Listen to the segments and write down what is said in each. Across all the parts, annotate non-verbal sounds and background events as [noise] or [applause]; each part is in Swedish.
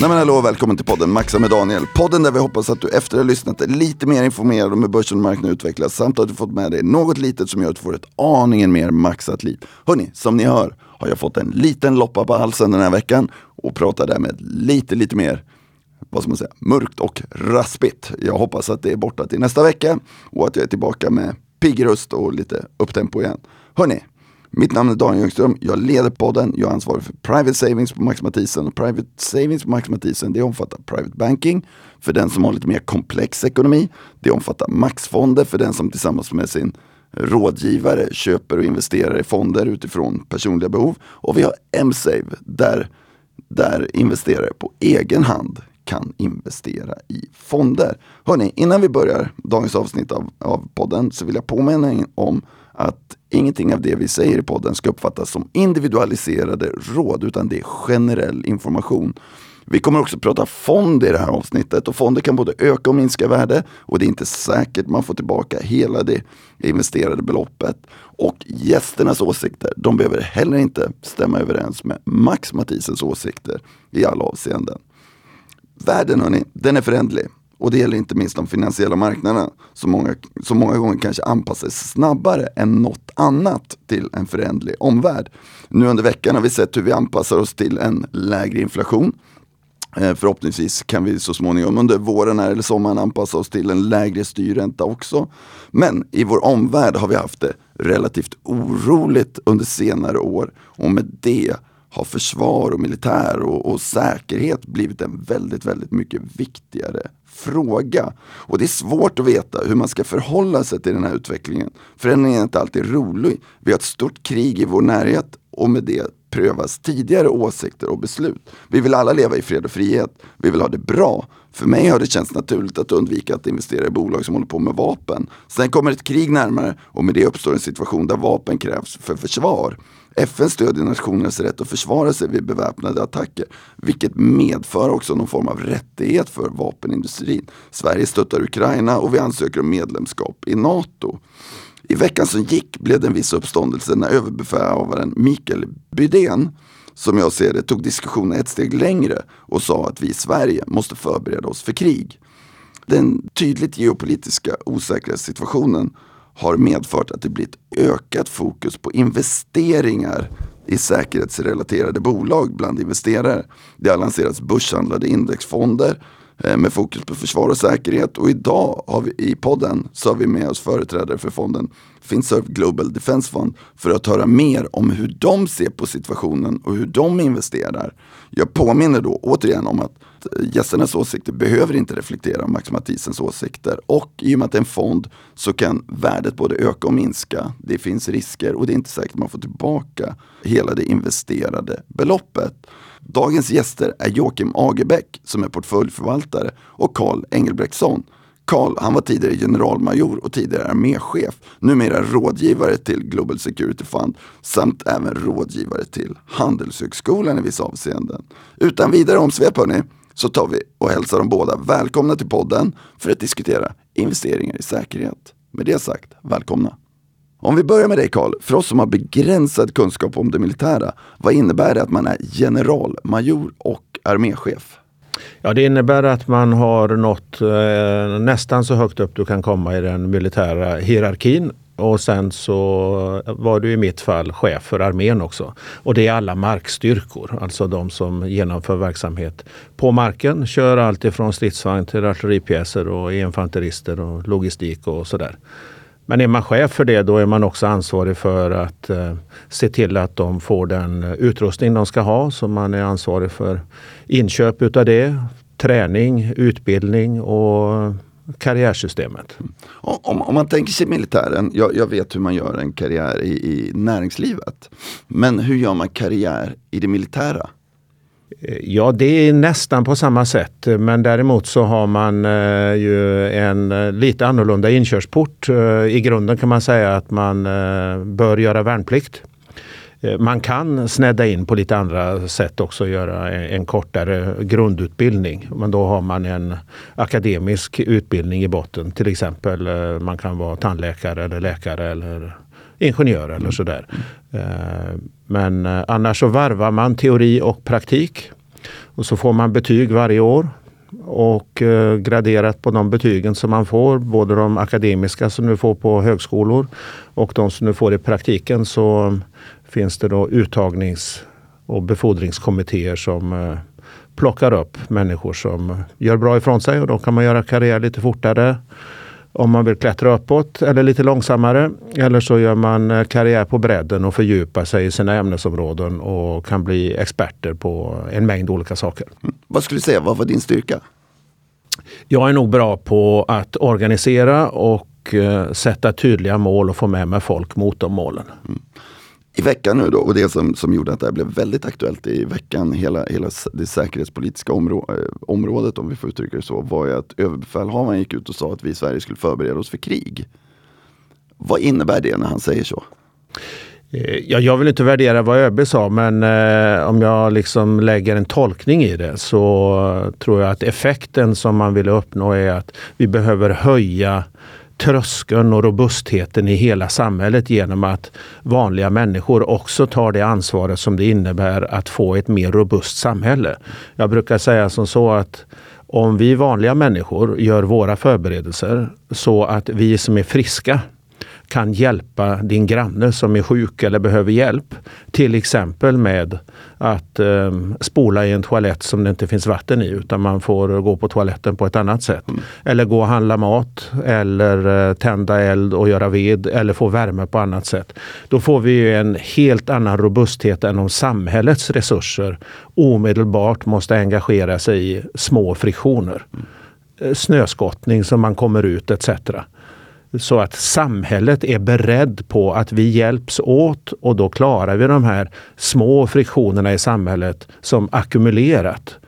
Nej men hallå, välkommen till podden Maxa med Daniel. Podden där vi hoppas att du efter att ha lyssnat är lite mer informerad om hur börsen och marknaden utvecklas samt att du fått med dig något litet som gör att du får ett aningen mer maxat liv. Hörni, som ni hör har jag fått en liten loppa på halsen den här veckan och pratar därmed lite, lite mer vad ska man säga, mörkt och raspigt. Jag hoppas att det är borta till nästa vecka och att jag är tillbaka med pigg röst och lite upptempo igen. Hörni, mitt namn är Daniel Ljungström, jag leder podden, jag är ansvarig för Private Savings på Max Mathisen. Och Private Savings på Max Mathisen det omfattar Private Banking för den som har lite mer komplex ekonomi. Det omfattar Maxfonder för den som tillsammans med sin rådgivare köper och investerar i fonder utifrån personliga behov. Och vi har M-Save där, där investerare på egen hand kan investera i fonder. Hörni, innan vi börjar dagens avsnitt av, av podden så vill jag påminna er om att ingenting av det vi säger i podden ska uppfattas som individualiserade råd utan det är generell information. Vi kommer också prata fond i det här avsnittet och fonder kan både öka och minska värde och det är inte säkert man får tillbaka hela det investerade beloppet. Och gästernas åsikter, de behöver heller inte stämma överens med Max Mathisens åsikter i alla avseenden. Världen hörni, den är förändlig. Och det gäller inte minst de finansiella marknaderna som många, som många gånger kanske anpassar sig snabbare än något annat till en förändlig omvärld. Nu under veckan har vi sett hur vi anpassar oss till en lägre inflation. Eh, förhoppningsvis kan vi så småningom under våren eller sommaren anpassa oss till en lägre styrränta också. Men i vår omvärld har vi haft det relativt oroligt under senare år och med det har försvar och militär och, och, säkerhet blivit en väldigt, väldigt mycket viktigare fråga. Och det är svårt att veta hur man ska förhålla sig till den här utvecklingen. Förändringen är inte alltid rolig. Vi har ett stort krig i vår närhet och med det prövas tidigare åsikter och beslut. Vi vill alla leva i fred och frihet. Vi vill ha det bra. För mig har det känts naturligt att undvika att investera i bolag som håller på med vapen. Sen kommer ett krig närmare och med det uppstår en situation där vapen krävs för försvar. FN stödjer nationernas rätt att försvara sig vid beväpnade attacker, vilket medför också någon form av rättighet för vapenindustrin. Sverige stöttar Ukraina och vi ansöker om medlemskap i NATO. I veckan som gick blev det en viss uppståndelse när överbefälhavaren Mikael Bydén, som jag ser det, tog diskussionen ett steg längre och sa att vi i Sverige måste förbereda oss för krig. Den tydligt geopolitiska osäkra situationen har medfört att det blir ett ökat fokus på investeringar i säkerhetsrelaterade bolag bland investerare. Det har lanserats börshandlade indexfonder eh, med fokus på försvar och säkerhet och idag har vi i podden så har vi med oss företrädare för fonden Finserv Global Defense Fund för att höra mer om hur de ser på situationen och hur de investerar. Jag påminner då återigen om att gästernas åsikter behöver inte reflektera Max Mathisens åsikter. Och i och med att det är en fond så kan värdet både öka och minska. Det finns risker och det är inte säkert att man får tillbaka hela det investerade beloppet. Dagens gäster är Joakim Agerbäck som är portföljförvaltare och Carl Engelbrektsson Karl, han var tidigare generalmajor och tidigare arméchef. Numera rådgivare till Global Security Fund samt även rådgivare till Handelshögskolan i vissa avseenden. Utan vidare omsvep hörni, så tar vi och hälsar dem båda välkomna till podden för att diskutera investeringar i säkerhet. Med det sagt, välkomna! Om vi börjar med dig Karl, för oss som har begränsad kunskap om det militära, vad innebär det att man är generalmajor och arméchef? Ja, det innebär att man har nått eh, nästan så högt upp du kan komma i den militära hierarkin och sen så var du i mitt fall chef för armén också. Och det är alla markstyrkor, alltså de som genomför verksamhet på marken. Kör allt ifrån stridsvagn till artilleripjäser och infanterister och logistik och sådär. Men är man chef för det, då är man också ansvarig för att eh, se till att de får den utrustning de ska ha. Så man är ansvarig för inköp utav det, träning, utbildning och karriärsystemet. Om, om, man tänker sig militären, jag, jag, vet hur man gör en karriär i, i näringslivet. Men hur gör man karriär i det militära? Ja, det är nästan på samma sätt. Men däremot så har man eh, ju en eh, lite annorlunda inkörsport. Eh, I grunden kan man säga att man eh, bör göra värnplikt. Eh, man kan snedda in på lite andra sätt också, göra en, kortare grundutbildning. Men då har man en akademisk utbildning i botten. Till exempel eh, man kan vara tandläkare eller läkare eller ingenjör eller sådär. Eh, men annars så varvar man teori och praktik. Och så får man betyg varje år och graderat på de betygen som man får, både de akademiska som du får på högskolor och de som du får i praktiken så finns det då uttagnings och befordringskommittéer som eh, plockar upp människor som gör bra ifrån sig och då kan man göra karriär lite fortare om man vill klättra uppåt eller lite långsammare. Eller så gör man eh, karriär på bredden och fördjupar sig i sina ämnesområden och kan bli experter på en mängd olika saker. Mm. Vad skulle du säga, vad var din styrka? Jag är nog bra på att organisera och eh, sätta tydliga mål och få med mig folk mot de målen. Mm i veckan nu då, och det som, som gjorde att det här blev väldigt aktuellt i veckan, hela, hela det säkerhetspolitiska områ eh, området om vi får uttrycka det så, var ju att överbefälhavaren gick ut och sa att vi i Sverige skulle förbereda oss för krig. Vad innebär det när han säger så? Eh, ja, jag vill inte värdera vad ÖB sa, men eh, om jag liksom lägger en tolkning i det så tror jag att effekten som man vill uppnå är att vi behöver höja tröskeln och robustheten i hela samhället genom att vanliga människor också tar det ansvaret som det innebär att få ett mer robust samhälle. Jag brukar säga som så att om vi vanliga människor gör våra förberedelser så att vi som är friska kan hjälpa din granne som är sjuk eller behöver hjälp. Till exempel med att eh, spola i en toalett som det inte finns vatten i utan man får gå på toaletten på ett annat sätt. Mm. Eller gå och handla mat eller eh, tända eld och göra ved eller få värme på annat sätt. Då får vi en helt annan robusthet än om samhällets resurser omedelbart måste engagera sig i små friktioner. Mm. Snöskottning som man kommer ut etc så att samhället är beredd på att vi hjälps åt och då klarar vi de här små friktionerna i samhället som ackumulerat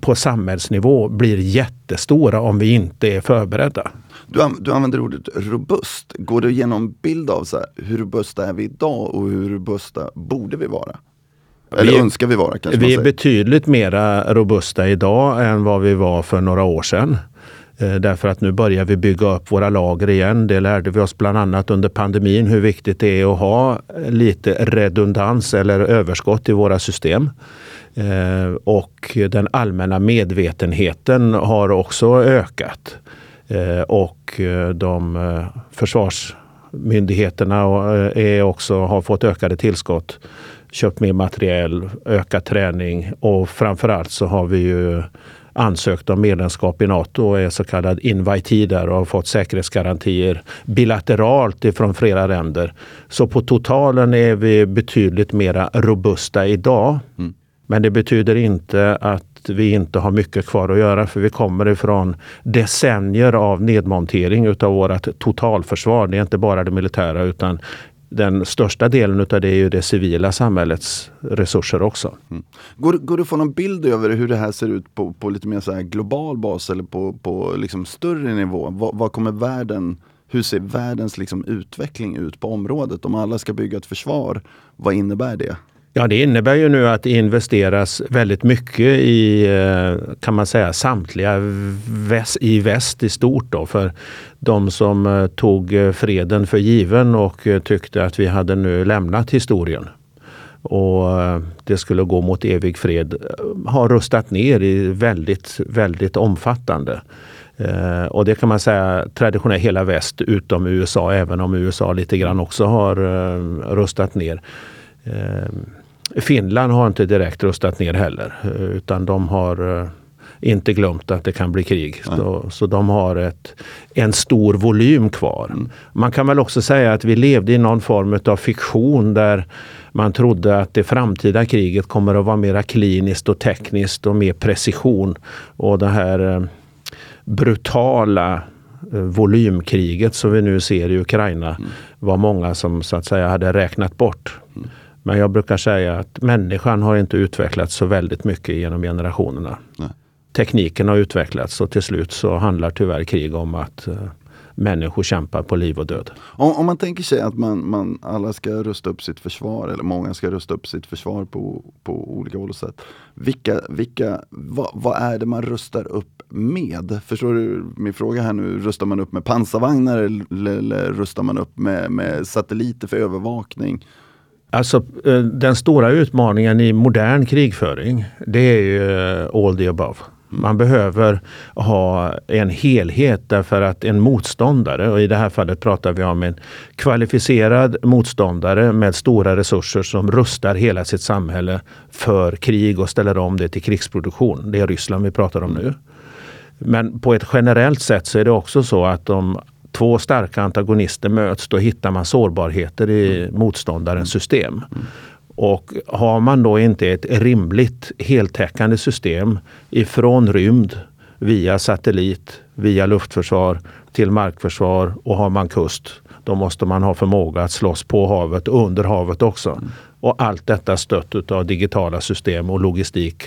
på samhällsnivå blir jättestora om vi inte är förberedda. Du, du använder ordet robust. Går du igenom bild av så här, hur robusta är vi idag och hur robusta borde vi vara? Eller vi, önskar vi vara kanske Vi är betydligt mer robusta idag än vad vi var för några år sedan. Eh, därför att nu börjar vi bygga upp våra lager igen. Det lärde vi oss bland annat under pandemin hur viktigt det är att ha lite redundans eller överskott i våra system. Eh, och den allmänna medvetenheten har också ökat. Eh, och de försvarsmyndigheterna är också, har fått ökade tillskott köpt mer materiell, ökat träning och framförallt så har vi ju ansökt om medlemskap i Nato och är så kallad invitee där och har fått säkerhetsgarantier bilateralt ifrån flera länder. Så på totalen är vi betydligt mer robusta idag. Mm. Men det betyder inte att vi inte har mycket kvar att göra för vi kommer ifrån decennier av nedmontering utav vårt totalförsvar. Det är inte bara det militära utan den största delen av det är ju det civila samhällets resurser också. Mm. Går, går det att få någon bild över hur det här ser ut på, på lite mer så global bas eller på, på liksom större nivå? Vad, vad kommer världen, hur ser världens liksom utveckling ut på området? Om alla ska bygga ett försvar, vad innebär det? Ja, det innebär ju nu att det investeras väldigt mycket i, eh, kan man säga, samtliga väst, i väst i stort. Då, för de som eh, tog eh, freden för given och tyckte att vi hade nu lämnat historien och det skulle gå mot evig fred har rustat ner i väldigt, väldigt omfattande. och det kan man säga traditionellt hela väst utom USA, även om USA lite grann också har rustat ner. Finland har inte direkt rustat ner heller utan de har eh, inte glömt att det kan bli krig. Så, så, de har ett, en stor volym kvar. Mm. Man kan väl också säga att vi levde i någon form av fiktion där man trodde att det framtida kriget kommer att vara mer kliniskt och tekniskt och mer precision. Och det här eh, brutala eh, volymkriget som vi nu ser i Ukraina mm. var många som så att säga hade räknat bort. Mm. Men jag brukar säga att människan har inte utvecklats så väldigt mycket genom generationerna. Nej. Tekniken har utvecklats och till slut så handlar tyvärr krig om att uh, människor kämpar på liv och död. Om, om man tänker sig att man, man, alla ska rusta upp sitt försvar eller många ska rusta upp sitt försvar på, på olika håll och sätt. Vilka, vilka, vad, vad är det man rustar upp med? Förstår du min fråga här nu? Rustar man upp med pansarvagnar eller, eller rustar man upp med, med satelliter för övervakning? Alltså eh, den stora utmaningen i modern krigföring det är ju eh, all the above. Man behöver ha en helhet därför att en motståndare, och i det här fallet pratar vi om en kvalificerad motståndare med stora resurser som rustar hela sitt samhälle för krig och ställer om det till krigsproduktion. Det är Ryssland vi pratar om nu. Men på ett generellt sätt så är det också så att om två starka antagonister möts, då hittar man sårbarheter i motståndarens system. Och har man då inte ett rimligt heltäckande system ifrån rymd via satellit, via luftförsvar till markförsvar och har man kust, då måste man ha förmåga att slåss på havet och under havet också. Och allt detta stött av digitala system och logistik.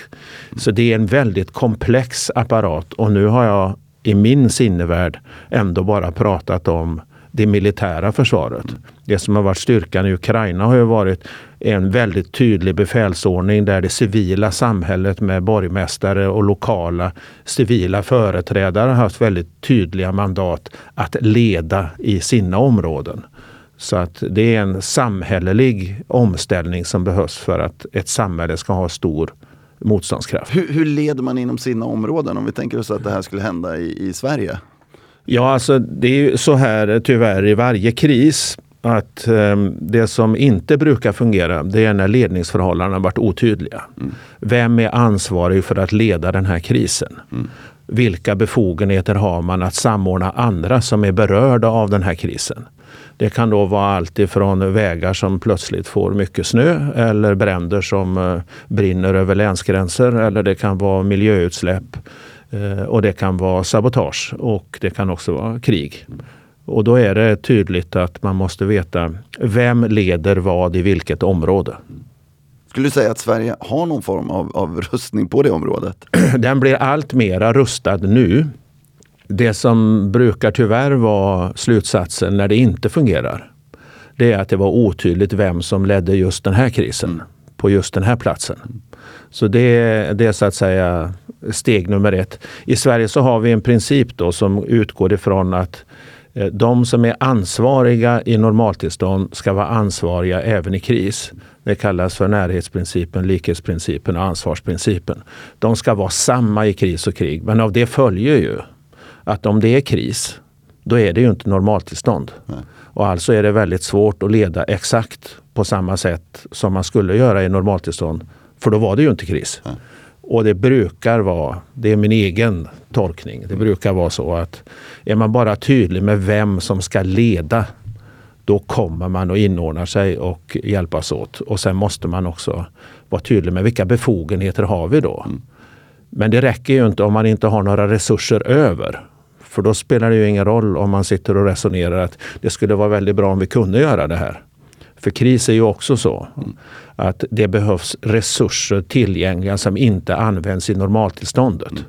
Så det är en väldigt komplex apparat och nu har jag i min sinnevärld ändå bara pratat om det militära försvaret. Det som har varit styrkan i Ukraina har ju varit en väldigt tydlig befälsordning där det civila samhället med borgmästare och lokala civila företrädare har haft väldigt tydliga mandat att leda i sina områden. Så att det är en samhällelig omställning som behövs för att ett samhälle ska ha stor motståndskraft. Hur, hur leder man inom sina områden om vi tänker oss att det här skulle hända i, i Sverige? Ja, alltså det är ju så här tyvärr i varje kris att um, det som inte brukar fungera det är när ledningsförhållandena varit otydliga. Mm. Vem är ansvarig för att leda den här krisen? Mm. Vilka befogenheter har man att samordna andra som är berörda av den här krisen? Det kan då vara allt ifrån vägar som plötsligt får mycket snö eller bränder som uh, brinner över länsgränser eller det kan vara miljöutsläpp uh, och det kan vara sabotage och det kan också vara krig. Och då är det tydligt att man måste veta vem leder vad i vilket område. Skulle du säga att Sverige har någon form av, av rustning på det området? [clears throat] Den blir allt mera rustad nu. Det som brukar tyvärr vara slutsatsen när det inte fungerar, det är att det var otydligt vem som ledde just den här krisen mm. på just den här platsen. Så det, det är så att säga steg nummer ett. I Sverige så har vi en princip då som utgår ifrån att eh, de som är ansvariga i normaltillstånd ska vara ansvariga även i kris. Det kallas för närhetsprincipen, likhetsprincipen och ansvarsprincipen. De ska vara samma i kris och krig. Men av det följer ju att om det är kris, då är det ju inte normaltillstånd. Nej. Och alltså är det väldigt svårt att leda exakt på samma sätt som man skulle göra i normaltillstånd. För då var det ju inte kris. Nej. Och det brukar vara, det är min egen tolkning, det brukar vara så att är man bara tydlig med vem som ska leda då kommer man att inordna sig och hjälpas åt. Och sen måste man också vara tydlig med vilka befogenheter har vi då? Mm. Men det räcker ju inte om man inte har några resurser över. För då spelar det ju ingen roll om man sitter och resonerar att det skulle vara väldigt bra om vi kunde göra det här. För kris är ju också så att det behövs resurser tillgängliga som inte används i normaltillståndet. Mm.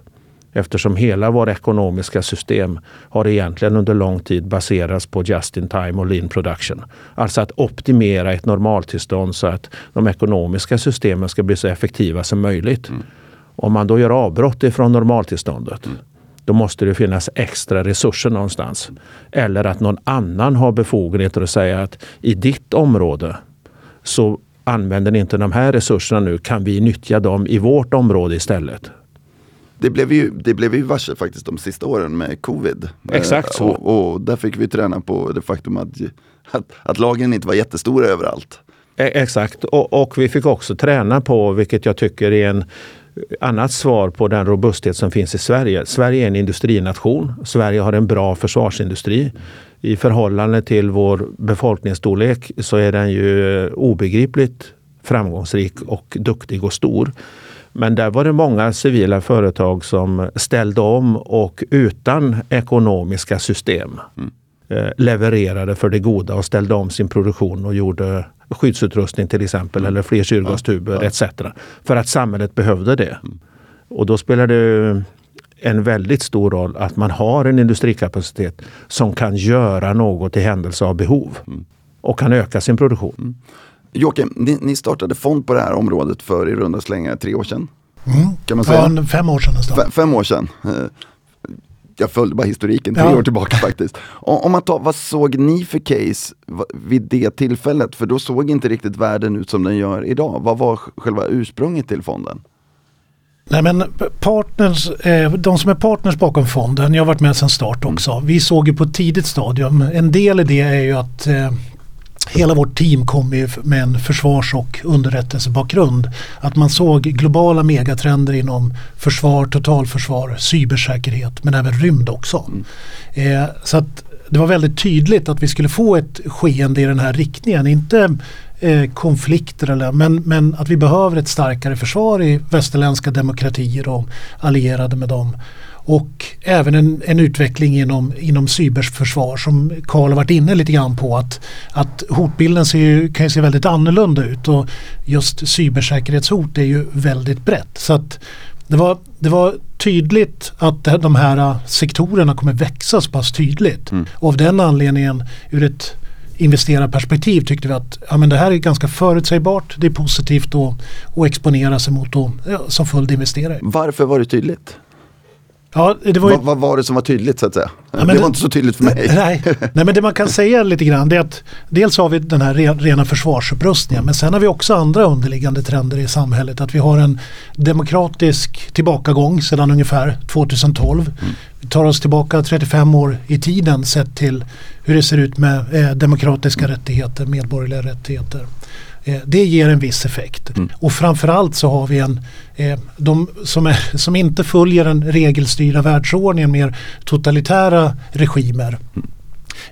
Eftersom hela vårt ekonomiska system har egentligen under lång tid baserats på just in time och lean production. Alltså att optimera ett normaltillstånd så att de ekonomiska systemen ska bli så effektiva som möjligt. Mm. Om man då gör avbrott ifrån normaltillståndet mm då måste det finnas extra resurser någonstans. Eller att någon annan har befogenheter att säga att i ditt område så använder ni inte de här resurserna nu. Kan vi nyttja dem i vårt område istället? Det blev ju, det blev ju varse faktiskt de sista åren med covid. Exakt så. Och, och där fick vi träna på det faktum att, att, att lagen inte var jättestora överallt. E, exakt, och, och, vi fick också träna på, vilket jag tycker är en annat svar på den robusthet som finns i Sverige. Sverige är en industrination. Sverige har en bra försvarsindustri. I förhållande till vår befolkningsstorlek så är den ju obegripligt framgångsrik och duktig och stor. Men där var det många civila företag som ställde om och utan ekonomiska system mm. Eh, levererade för det goda och ställde om sin produktion och gjorde skyddsutrustning till exempel eller fler syrgastuber ja, etc. För att samhället behövde det. Mm. Och då spelar det en väldigt stor roll att man har en industrikapacitet som kan göra något i händelse av behov mm. och kan öka sin produktion. Mm. Joakim, ni, ni, startade fond på det här området för i runda slängar tre år sedan. Mm. Kan man säga? Ja, fem år sedan nästan. Fem, fem år sedan. Jag följde bara historiken tre Ja. år tillbaka faktiskt. Om, man tar, vad såg ni för case vid det tillfället? För då såg inte riktigt världen ut som den gör idag. Vad var själva ursprunget till fonden? Nej men partners, eh, de som är partners bakom fonden, jag har varit med sedan start också. Vi såg ju på ett tidigt stadium, en del i det är ju att eh, hela vårt team kom ju med en försvars och underrättelsebakgrund. Att man såg globala megatrender inom försvar, totalförsvar, cybersäkerhet men även rymd också. Eh, så att det var väldigt tydligt att vi skulle få ett skeende i den här riktningen. Inte eh, konflikter eller, men, men att vi behöver ett starkare försvar i västerländska demokratier och allierade med dem. Och även en, en utveckling inom, inom cyberförsvar som Karl har varit inne lite grann på att, att hotbilden ser ju, kan ju se väldigt annorlunda ut och just cybersäkerhetshot är ju väldigt brett. Så att det var, det var tydligt att de här sektorerna kommer växa så pass tydligt. Och av den anledningen ur ett investerarperspektiv tyckte vi att ja, men det här är ganska förutsägbart. Det är positivt att, att exponera sig mot och, ja, som följdinvesterare. Varför var det tydligt? Ja, det var ju, Vad, vad var det som var tydligt så att säga? men det det- var inte så tydligt för mig. Nej, nej men det man kan säga lite grann det är att dels har vi den här re- rena försvarsupprustningen men sen har vi också andra underliggande trender i samhället. Att vi har en demokratisk tillbakagång sedan ungefär 2012. Vi tar oss tillbaka 35 år i tiden sett till hur det ser ut med eh, demokratiska rättigheter, medborgerliga rättigheter. Eh, det ger en viss effekt. Och framförallt så har vi en, eh, de som, är, som inte följer den regelstyrda världsordningen, mer totalitära regimer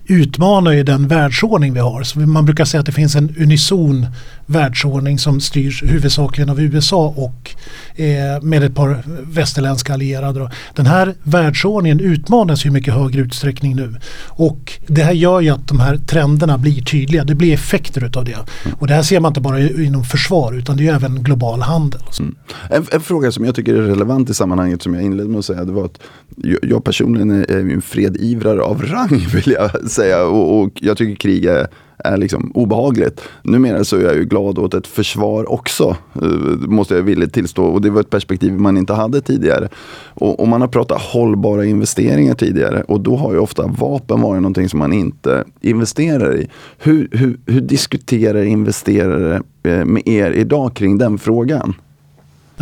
utmanar ju den världsordning vi har. Så man brukar säga att det finns en unison världsordning som styrs huvudsakligen av USA och eh, med ett par västerländska allierade. Den här världsordningen utmanas ju i mycket högre utsträckning nu. Och det här gör ju att de här trenderna blir tydliga. Det blir effekter utav det. Och det här ser man inte bara inom försvar utan det är ju även global handel. Mm. En, en fråga som jag tycker är relevant i sammanhanget som jag inledde med att säga det var att jag, jag personligen är, är en fredivrare av rang [laughs] vill jag [laughs] säga och, och jag tycker krig är, är liksom obehagligt. Numera så är jag ju glad åt ett försvar också, eh, måste jag villigt tillstå. Och det var ett perspektiv man inte hade tidigare. Och, och man har pratat hållbara investeringar tidigare och då har ju ofta vapen varit någonting som man inte investerar i. Hur, hur, hur diskuterar investerare eh, med er idag kring den frågan?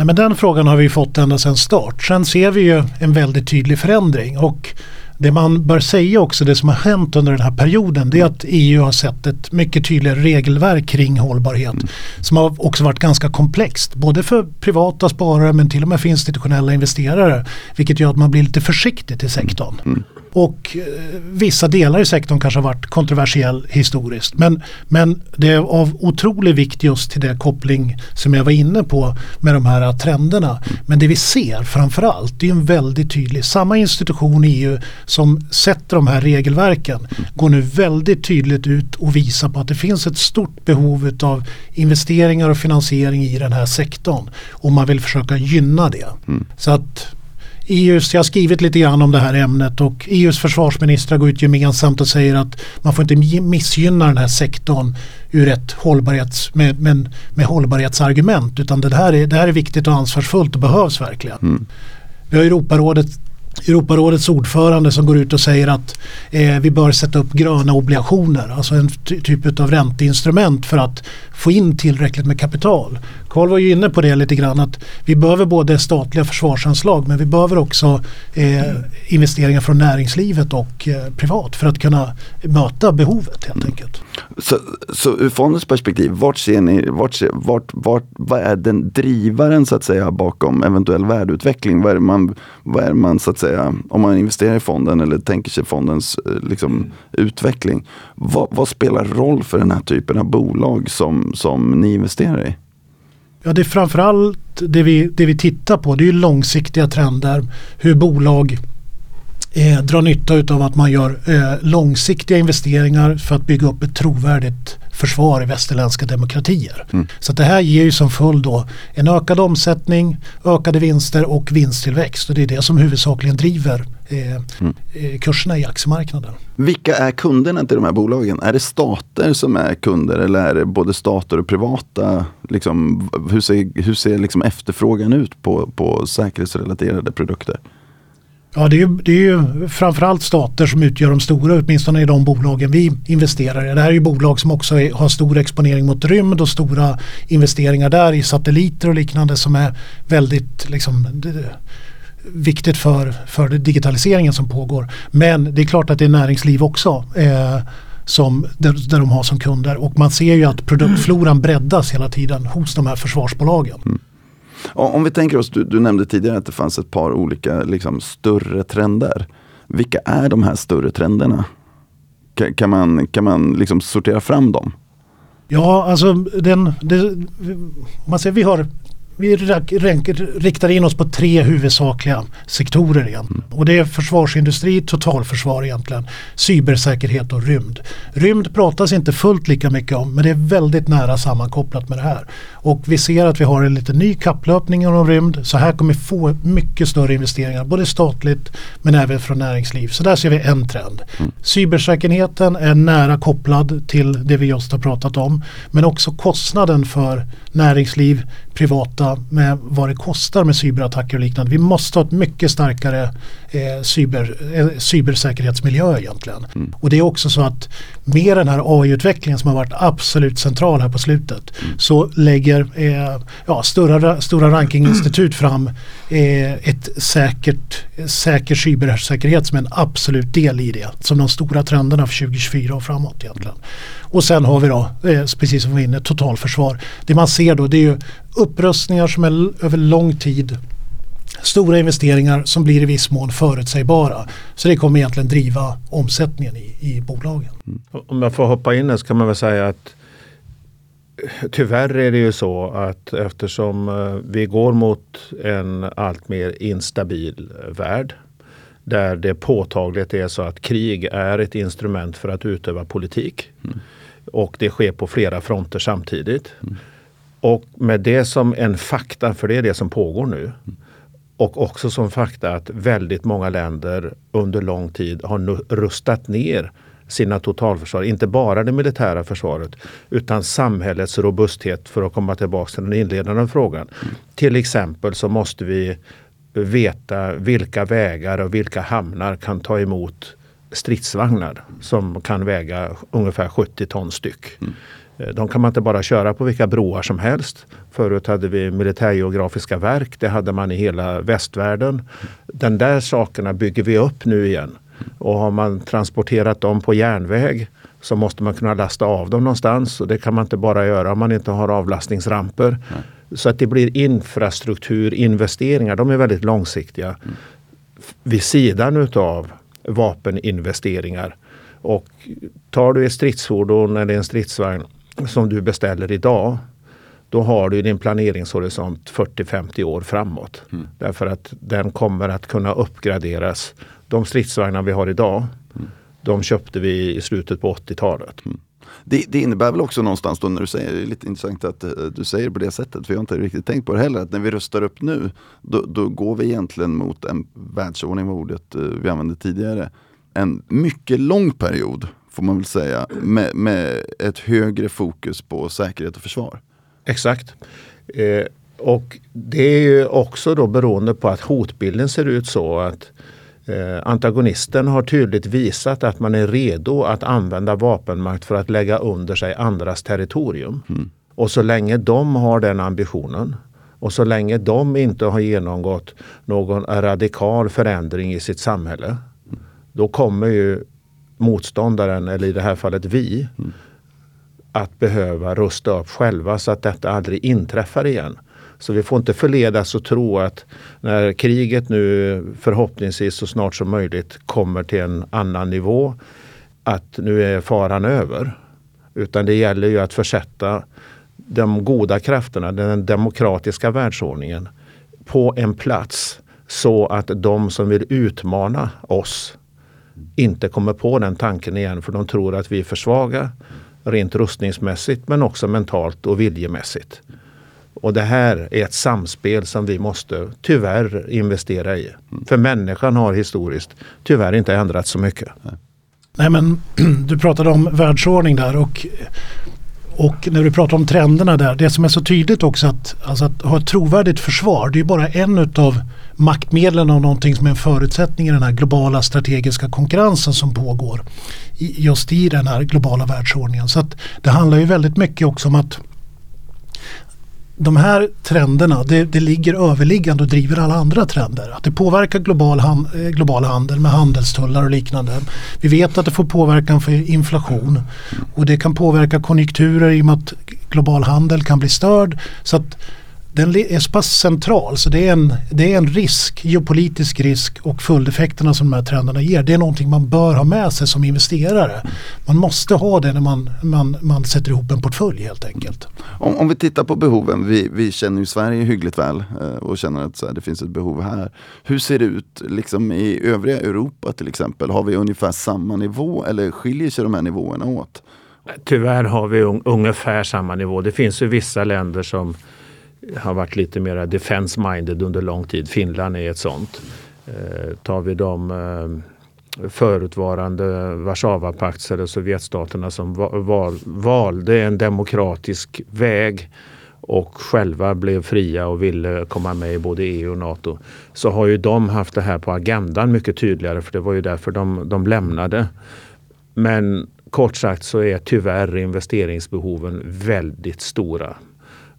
Nej, men den frågan har vi fått ända sedan start. Sen ser vi ju en väldigt tydlig förändring. Och det man bör säga också, det som har hänt under den här perioden, det är att EU har sett ett mycket tydligare regelverk kring hållbarhet. Som har också varit ganska komplext, både för privata sparare men till och med för institutionella investerare. Vilket gör att man blir lite försiktig till sektorn. Och eh, vissa delar i sektorn kanske har varit kontroversiell historiskt. Men, men det är av otrolig vikt just till det koppling som jag var inne på med de här trenderna. Men det vi ser framförallt det är en väldigt tydlig, samma institution i EU som sätter de här regelverken går nu väldigt tydligt ut och visar på att det finns ett stort behov av investeringar och finansiering i den här sektorn. Och man vill försöka gynna det. Så att EUs, jag har skrivit lite grann om det här ämnet och EUs försvarsministrar går ut gemensamt och säger att man får inte missgynna den här sektorn ur ett hållbarhets, med, med, med hållbarhetsargument utan det här, är, det här är viktigt och ansvarsfullt och behövs verkligen. Vi har Europarådet Europarådets ordförande som går ut och säger att eh, vi bör sätta upp gröna obligationer, alltså en ty- typ av ränteinstrument för att få in tillräckligt med kapital. Karl var ju inne på det lite grann att vi behöver både statliga försvarsanslag men vi behöver också eh, investeringar från näringslivet och eh, privat för att kunna möta behovet helt enkelt. Så, så ur fondens perspektiv, vart ser ni, vart, ser, vart, vart, vad är den drivaren så att säga bakom eventuell värdeutveckling? Vad är, man, vad är man så att säga, om man investerar i fonden eller tänker sig fondens eh, liksom, utveckling. Vad, vad spelar roll för den här typen av bolag som, som ni investerar i? Ja, det är framförallt det vi, det vi tittar på. Det är långsiktiga trender. Hur bolag eh, drar nytta av att man gör eh, långsiktiga investeringar för att bygga upp ett trovärdigt försvar i västerländska demokratier. Så att det här ger ju som följd då en ökad omsättning, ökade vinster och vinsttillväxt. Och det är det som huvudsakligen driver eh, eh, kurserna i aktiemarknaden. Vilka är kunderna till de här bolagen? Är det stater som är kunder eller är det både stater och privata? Liksom, hur ser, hur ser liksom efterfrågan ut på, på säkerhetsrelaterade produkter? Ja, det är, ju, det är ju framförallt stater som utgör de stora, åtminstone i de bolagen vi investerar i. Det här är ju bolag som också är, har stor exponering mot rymd och stora investeringar där i satelliter och liknande som är väldigt liksom, viktigt för, för digitaliseringen som pågår. Men det är klart att det är näringsliv också. Eh, som, där, där de har som kunder och man ser ju att produktfloran breddas hela tiden hos de här försvarsbolagen. Mm. Om vi tänker oss, du, du, nämnde tidigare att det fanns ett par olika liksom, större trender. Vilka är de här större trenderna? Kan, kan man, kan man liksom sortera fram dem? Ja, alltså den, det, man säger, vi har vi riktar in oss på tre huvudsakliga sektorer igen. Mm. Och det är försvarsindustri, totalförsvar egentligen, cybersäkerhet och rymd. Rymd pratas inte fullt lika mycket om men det är väldigt nära sammankopplat med det här. Och vi ser att vi har en lite ny kapplöpning inom rymd så här kommer vi få mycket större investeringar både statligt men även från näringsliv. Så där ser vi en trend. Mm. Cybersäkerheten är nära kopplad till det vi just har pratat om men också kostnaden för näringsliv, privata med vad det kostar med cyberattacker och liknande. Vi måste ha ett mycket starkare eh, cyber, eh, cybersäkerhetsmiljö egentligen. Mm. Och det är också så att med den här AI-utvecklingen som har varit absolut central här på slutet mm. så lägger eh, ja, stora, stora rankinginstitut fram eh, ett säkert, säker cybersäkerhet som en absolut del i det. Som de stora trenderna för 2024 och framåt egentligen. Och sen har vi då, eh, precis som vi var inne, totalförsvar. Det man ser då det är ju upprustningar som är över lång tid stora investeringar som blir i viss mån förutsägbara. Så det kommer egentligen driva omsättningen i, i bolagen. Mm. Om jag får hoppa in här så kan man väl säga att tyvärr är det ju så att eftersom eh, vi går mot en allt mer instabil värld där det påtagligt är så att krig är ett instrument för att utöva politik. Mm. Och det sker på flera fronter samtidigt. Mm. Och med det som en fakta, för det är det som pågår nu. Mm. Och också som fakta att väldigt många länder under lång tid har rustat ner sina totalförsvar. Inte bara det militära försvaret utan samhällets robusthet för att komma tillbaka till den inledande frågan. Mm. Till exempel så måste vi veta vilka vägar och vilka hamnar kan ta emot stridsvagnar som kan väga ungefär 70 ton styck. Mm. Eh, de kan man inte bara köra på vilka broar som helst. Förut hade vi militärgeografiska verk, det hade man i hela västvärlden. Den där sakerna bygger vi upp nu igen. Och har man transporterat dem på järnväg så måste man kunna lasta av dem någonstans. Och det kan man inte bara göra om man inte har avlastningsramper. Nej. Så att det blir infrastrukturinvesteringar, de är väldigt långsiktiga. Mm. Vid sidan utav vapeninvesteringar. Och tar du ett stridsfordon eller en stridsvagn som du beställer idag då har du din planeringshorisont 40-50 år framåt. Mm. Därför att den kommer att kunna uppgraderas. De stridsvagnar vi har idag, mm. de köpte vi i slutet på 80-talet. Mm. Det, det, innebär väl också någonstans då när du säger, det är lite intressant att uh, du säger på det sättet, för jag har inte riktigt tänkt på det heller, att när vi rustar upp nu, då, då går vi egentligen mot en världsordning, var ordet uh, vi använde tidigare, en mycket lång period får man väl säga, med, med ett högre fokus på säkerhet och försvar. Exakt. Eh, och det är ju också då beroende på att hotbilden ser ut så att eh, antagonisten har tydligt visat att man är redo att använda vapenmakt för att lägga under sig andras territorium. Mm. Och så länge de har den ambitionen och så länge de inte har genomgått någon radikal förändring i sitt samhälle då kommer ju motståndaren, eller i det här fallet vi, mm. att behöva rusta upp själva så att detta aldrig inträffar igen. Så vi får inte förledas att tro att när kriget nu förhoppningsvis så snart som möjligt kommer till en annan nivå, att nu är faran över. Utan det gäller ju att försätta de goda krafterna, den demokratiska världsordningen, på en plats så att de som vill utmana oss inte kommer på den tanken igen för de tror att vi är för svaga rent rustningsmässigt men också mentalt och viljemässigt. Och det här är ett samspel som vi måste tyvärr investera i. För människan har historiskt tyvärr inte ändrats så mycket. Nej men [clears throat] du pratade om världsordning där och, och när du pratar om trenderna där. Det som är så tydligt också att, alltså att ha ett trovärdigt försvar det är bara en utav maktmedlen av någonting som är en förutsättning i den här globala strategiska konkurrensen som pågår just i den här globala världsordningen. Så att det handlar ju väldigt mycket också om att de här trenderna det, det ligger överliggande och driver alla andra trender. Att det påverkar global, han, eh, global handel med handelstullar och liknande. Vi vet att det får påverkan för inflation och det kan påverka konjunkturer i och med att global handel kan bli störd. Så att den är så pass central så det är, en, det är en risk, geopolitisk risk och följdeffekterna som de här trenderna ger. Det är någonting man bör ha med sig som investerare. Man måste ha det när man, man, man sätter ihop en portfölj helt enkelt. Om, om vi tittar på behoven, vi, vi känner ju Sverige hyggligt väl eh, och känner att här, det finns ett behov här. Hur ser det ut liksom i övriga Europa till exempel? Har vi ungefär samma nivå eller skiljer sig de här nivåerna åt? Tyvärr har vi un ungefär samma nivå. Det finns ju vissa länder som har varit lite mer defense-minded under lång tid. Finland är ett sånt. Eh, tar vi de eh, förutvarande Warszawapakts eller Sovjetstaterna som val, valde en demokratisk väg och själva blev fria och ville komma med i både EU och NATO så har ju de haft det här på agendan mycket tydligare för det var ju därför de, de lämnade. Men kort sagt så är tyvärr investeringsbehoven väldigt stora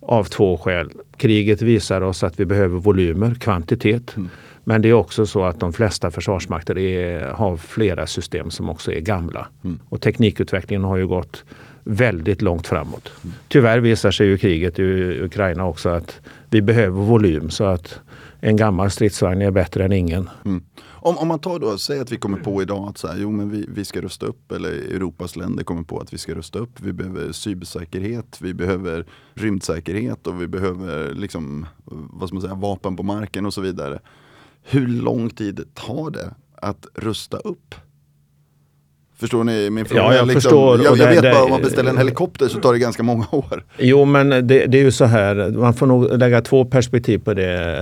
av två skäl. Kriget visar oss att vi behöver volymer, kvantitet. Mm. Men det är också så att de flesta försvarsmakter är, har flera system som också är gamla. Mm. Och teknikutvecklingen har ju gått väldigt långt framåt. Mm. Tyvärr visar sig ju kriget i Ukraina också att vi behöver volym så att en gammal stridsvagn är bättre än ingen. Mm. Om, om man tar då, säg att vi kommer på idag att så här, jo, men vi, vi ska rusta upp, eller Europas länder kommer på att vi ska rusta upp. Vi behöver cybersäkerhet, vi behöver rymdsäkerhet och vi behöver liksom, vad ska man säga, vapen på marken och så vidare. Hur lång tid tar det att rusta upp? Förstår ni min fråga? Ja, jag liksom, förstår. Jag, jag det, vet det, bara om man beställer en helikopter så tar det ganska många [laughs] år. Jo, men det, det, är ju så här. Man får nog lägga två perspektiv på det.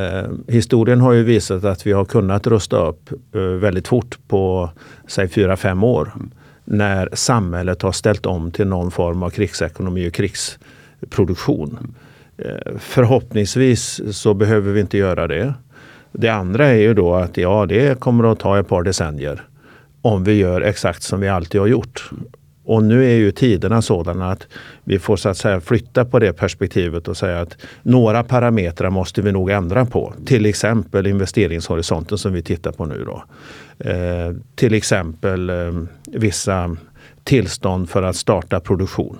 Eh, historien har ju visat att vi har kunnat rusta upp eh, väldigt fort på säg fyra fem år. Mm. När samhället har ställt om till någon form av krigsekonomi och krigsproduktion. Mm. Eh, förhoppningsvis så behöver vi inte göra det. Det andra är ju då att ja, det kommer att ta ett par decennier om vi gör exakt som vi alltid har gjort. Och nu är ju tiderna sådana att vi får så att säga flytta på det perspektivet och säga att några parametrar måste vi nog ändra på. Till exempel investeringshorisonten som vi tittar på nu. Då. Eh, till exempel eh, vissa tillstånd för att starta produktion.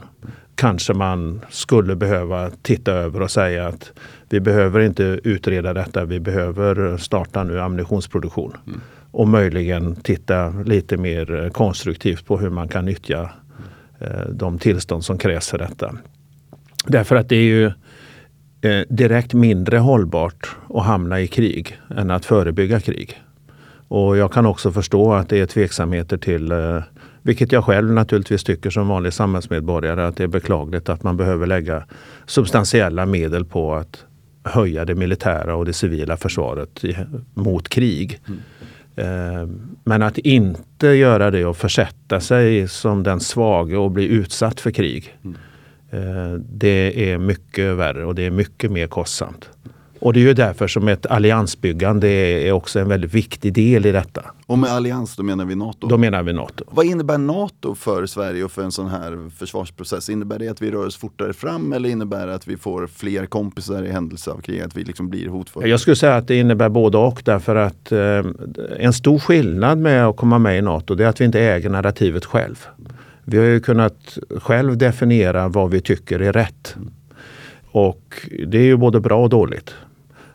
Kanske man skulle behöva titta över och säga att vi behöver inte utreda detta, vi behöver starta nu ammunitionsproduktion. Mm och möjligen titta lite mer konstruktivt på hur man kan nyttja eh, de tillstånd som krävs för detta. Därför att det är ju eh, direkt mindre hållbart att hamna i krig än att förebygga krig. Och jag kan också förstå att det är tveksamheter till, eh, vilket jag själv naturligtvis tycker som vanlig samhällsmedborgare, att det är beklagligt att man behöver lägga substantiella medel på att höja det militära och det civila försvaret mot krig. Mm. Eh, men att inte göra det och försätta sig som den svage och bli utsatt för krig. Mm. Eh, det är mycket värre och det är mycket mer kostsamt. Och det är ju därför som ett alliansbyggande är också en väldigt viktig del i detta. Och med allians då menar vi NATO? Då menar vi NATO. Vad innebär NATO för Sverige och för en sån här försvarsprocess? Innebär det att vi rör oss fortare fram eller innebär det att vi får fler kompisar i händelse av krig? Att vi liksom blir hotfulla? Jag skulle säga att det innebär både och därför att eh, en stor skillnad med att komma med i NATO det är att vi inte äger narrativet själv. Vi har ju kunnat själv definiera vad vi tycker är rätt. Och det är ju både bra och dåligt.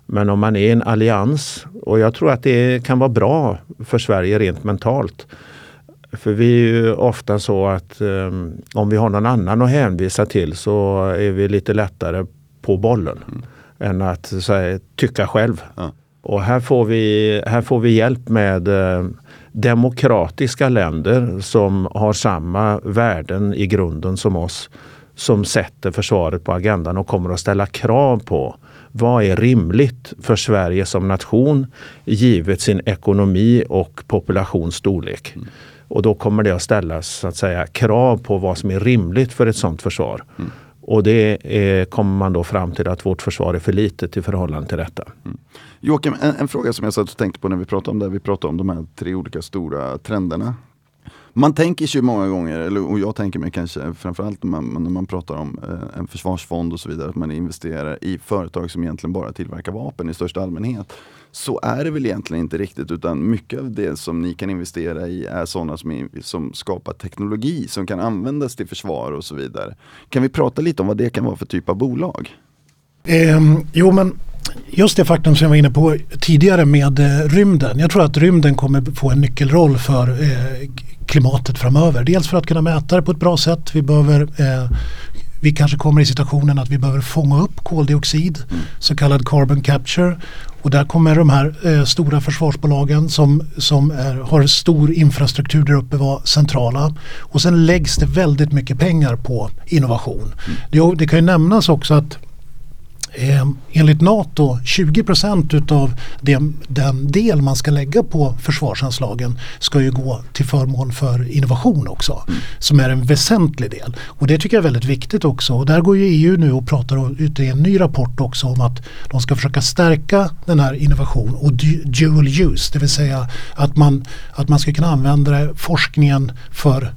Men om man är en allians och jag tror att det kan vara bra för Sverige rent mentalt. För vi är ju ofta så att um, om vi har någon annan att hänvisa till så är vi lite lättare på bollen mm. än att här, tycka själv. Ja. Och här får, vi, här får vi hjälp med uh, demokratiska länder som har samma värden i grunden som oss som sätter försvaret på agendan och kommer att ställa krav på vad är rimligt för Sverige som nation givet sin ekonomi och populationsstorlek? Mm. Och då kommer det att ställas så att säga, krav på vad som är rimligt för ett sådant försvar. Mm. Och det är, kommer man då fram till att vårt försvar är för litet i förhållande till detta. Mm. Joakim, en, en, fråga som jag satt och tänkte på när vi pratade om det. Vi pratade om de här tre olika stora trenderna. Man tänker sig många gånger, eller, och jag tänker mig kanske framförallt när man, när man pratar om eh, en försvarsfond och så vidare, att man investerar i företag som egentligen bara tillverkar vapen i största allmänhet. Så är det väl egentligen inte riktigt, utan mycket av det som ni kan investera i är sådana som, som skapar teknologi som kan användas till försvar och så vidare. Kan vi prata lite om vad det kan vara för typ av bolag? Eh, jo men just det faktum som jag var inne på tidigare med eh, rymden. Jag tror att rymden kommer få en nyckelroll för eh, klimatet framöver. Dels för att kunna mäta det på ett bra sätt. Vi, behöver, eh, vi kanske kommer i situationen att vi behöver fånga upp koldioxid, så kallad carbon capture. Och där kommer de här eh, stora försvarsbolagen som, som är, har stor infrastruktur där uppe vara centrala. Och sen läggs det väldigt mycket pengar på innovation. Mm. Det, det kan ju nämnas också att Eh, enligt NATO 20 procent utav den, den del man ska lägga på försvarsanslagen ska ju gå till förmån för innovation också. Mm. Som är en väsentlig del. Och det tycker jag är väldigt viktigt också. Och där går ju EU nu och pratar ut i en ny rapport också om att de ska försöka stärka den här innovation och dual use. Det vill säga att man, att man ska kunna använda forskningen för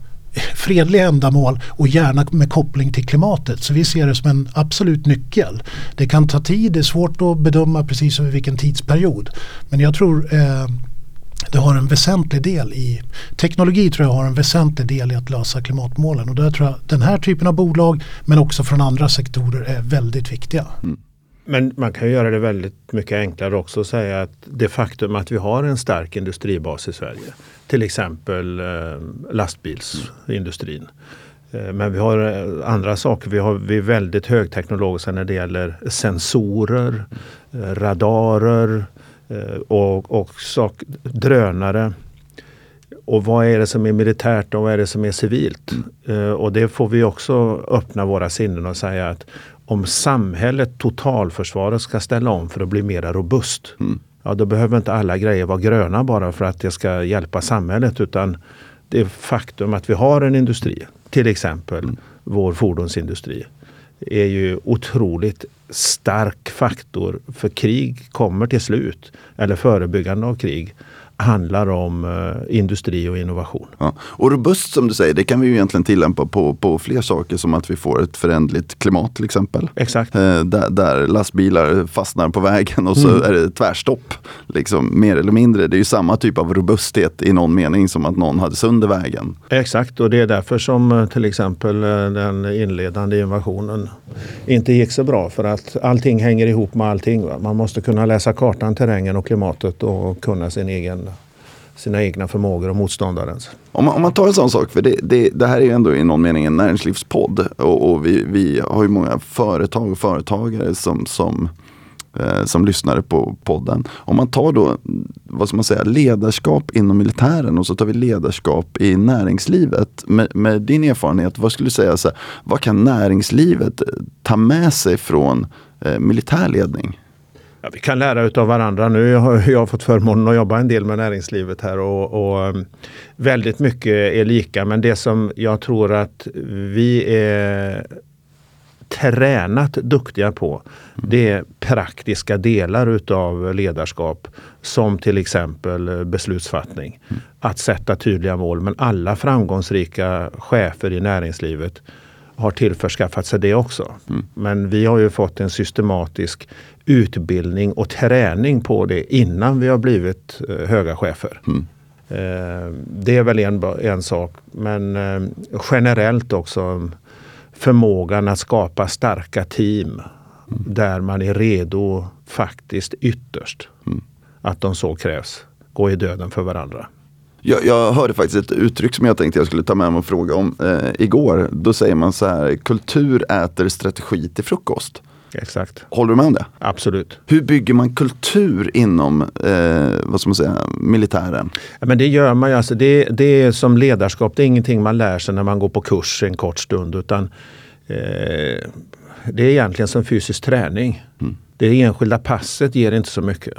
fredliga ändamål och gärna med koppling till klimatet. Så vi ser det som en absolut nyckel. Det kan ta tid, det är svårt att bedöma precis över vilken tidsperiod. Men jag tror eh, det har en väsentlig del i teknologi tror jag har en väsentlig del i att lösa klimatmålen och där tror jag den här typen av bolag men också från andra sektorer är väldigt viktiga. Mm. Men man kan göra det väldigt mycket enklare också och säga att det faktum att vi har en stark industribas i Sverige, till exempel eh, lastbilsindustrin. Eh, men vi har eh, andra saker. Vi, har, vi är väldigt högteknologiska när det gäller sensorer, radarer och, och sak, drönare. Och vad är det som är militärt och vad är det som är civilt? Mm. Eh, och det får vi också öppna våra sinnen och säga att om samhället, totalförsvaret, ska ställa om för att bli mer robust. Mm. Ja, då behöver inte alla grejer vara gröna bara för att det ska hjälpa samhället. Utan det faktum att vi har en industri, till exempel mm. vår fordonsindustri, är ju otroligt stark faktor för krig kommer till slut. Eller förebyggande av krig handlar om eh, industri och innovation. Ja. Och robust som du säger, det kan vi ju egentligen tillämpa på, på fler saker som att vi får ett förändligt klimat till exempel. Exakt. Eh, där, där, lastbilar fastnar på vägen och så mm. är det tvärstopp. Liksom, mer eller mindre. Det är ju samma typ av robusthet i någon mening som att någon hade sönder vägen. Exakt och det är därför som eh, till exempel eh, den inledande invasionen inte gick så bra. För att allting hänger ihop med allting. Va? Man måste kunna läsa kartan, terrängen och klimatet och kunna sin egen sina egna förmågor och motståndarens. Om man, om man tar en sån sak, för det, det, det, här är ju ändå i någon mening en näringslivspodd och, och vi, vi, har ju många företag och företagare som, som, eh, som lyssnar på podden. Om man tar då, vad ska man säga, ledarskap inom militären och så tar vi ledarskap i näringslivet. Med, med din erfarenhet, vad skulle du säga, så här, vad kan näringslivet ta med sig från eh, militärledning? Ja, vi kan lära av varandra. Nu jag har jag fått förmånen att jobba en del med näringslivet här och, och, um, väldigt mycket är lika. Men det som jag tror att vi är tränat duktiga på det är praktiska delar utav ledarskap som till exempel beslutsfattning. Att sätta tydliga mål. Men alla framgångsrika chefer i näringslivet har tillförskaffat sig det också. Mm. Men vi har ju fått en systematisk utbildning och träning på det innan vi har blivit eh, höga chefer. Mm. Eh, det är väl en, en sak. Men eh, generellt också förmågan att skapa starka team mm. där man är redo faktiskt ytterst mm. att de så krävs gå i döden för varandra. Jag, jag, hörde faktiskt ett uttryck som jag tänkte jag skulle ta med mig och fråga om eh, igår. Då säger man så här, kultur äter strategi till frukost. Exakt. Håller du med om det? Absolut. Hur bygger man kultur inom eh, vad ska man säga, militären? Ja, men det gör man ju. Alltså det, det är som ledarskap, det är ingenting man lär sig när man går på kurs en kort stund. Utan eh, Det är egentligen som fysisk träning. Mm. Det enskilda passet ger inte så mycket.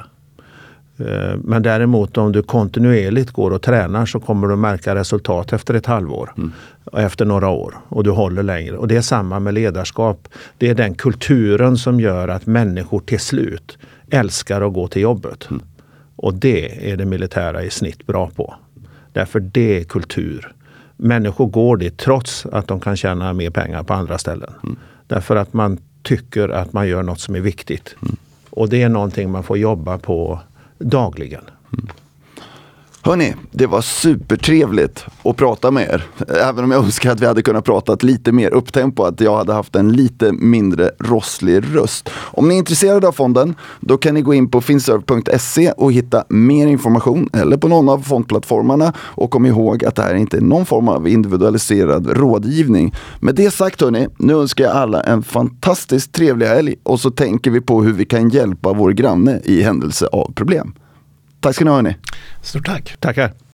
Eh, men däremot om du kontinuerligt går och tränar så kommer du märka resultat efter ett halvår. Mm. Efter några år och du håller längre. Och det är samma med ledarskap. Det är den kulturen som gör att människor till slut älskar att gå till jobbet. Mm. Och det är det militära i snitt bra på. Därför det är kultur. Människor går dit trots att de kan tjäna mer pengar på andra ställen. Mm. Därför att man tycker att man gör något som är viktigt. Mm. Och det är någonting man får jobba på dagligen. Mm. Hörni, det var supertrevligt att prata med er. Även om jag önskar att vi hade kunnat prata lite mer upptempo, att jag hade haft en lite mindre rosslig röst. Om ni är intresserade av fonden, då kan ni gå in på finserve.se och hitta mer information eller på någon av fondplattformarna. Och kom ihåg att det här inte är någon form av individualiserad rådgivning. Med det sagt hörni, nu önskar jag alla en fantastiskt trevlig helg och så tänker vi på hur vi kan hjälpa vår granne i händelse av problem. Tack ska ni ha hörni. Stort tack. Tackar.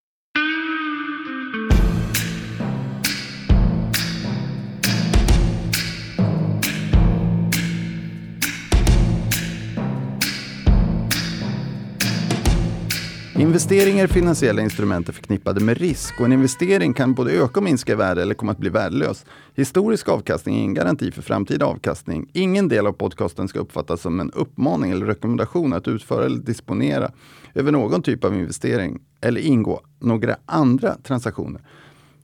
Investeringar i finansiella instrument är förknippade med risk och en investering kan både öka och minska i värde eller komma att bli värdelös. Historisk avkastning är ingen garanti för framtida avkastning. Ingen del av podcasten ska uppfattas som en uppmaning eller rekommendation att utföra eller disponera över någon typ av investering eller ingå några andra transaktioner.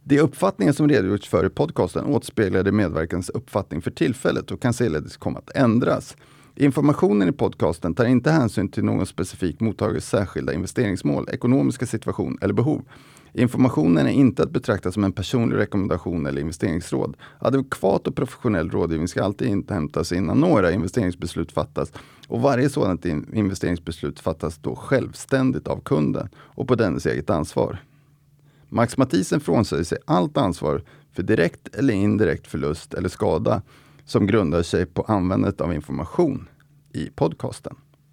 De uppfattningar som redogjorts för i podcasten återspeglar de medverkans uppfattning för tillfället och kan således komma att ändras. Informationen i podcasten tar inte hänsyn till någon specifik mottagares särskilda investeringsmål, ekonomiska situation eller behov. Informationen är inte att betrakta som en personlig rekommendation eller investeringsråd. Adekvat och professionell rådgivning ska alltid inhämtas innan några investeringsbeslut fattas och varje sådant investeringsbeslut fattas då självständigt av kunden och på dennes eget ansvar. Max Mathisen frånsäger sig allt ansvar för direkt eller indirekt förlust eller skada som grundar sig på användandet av information i podcasten.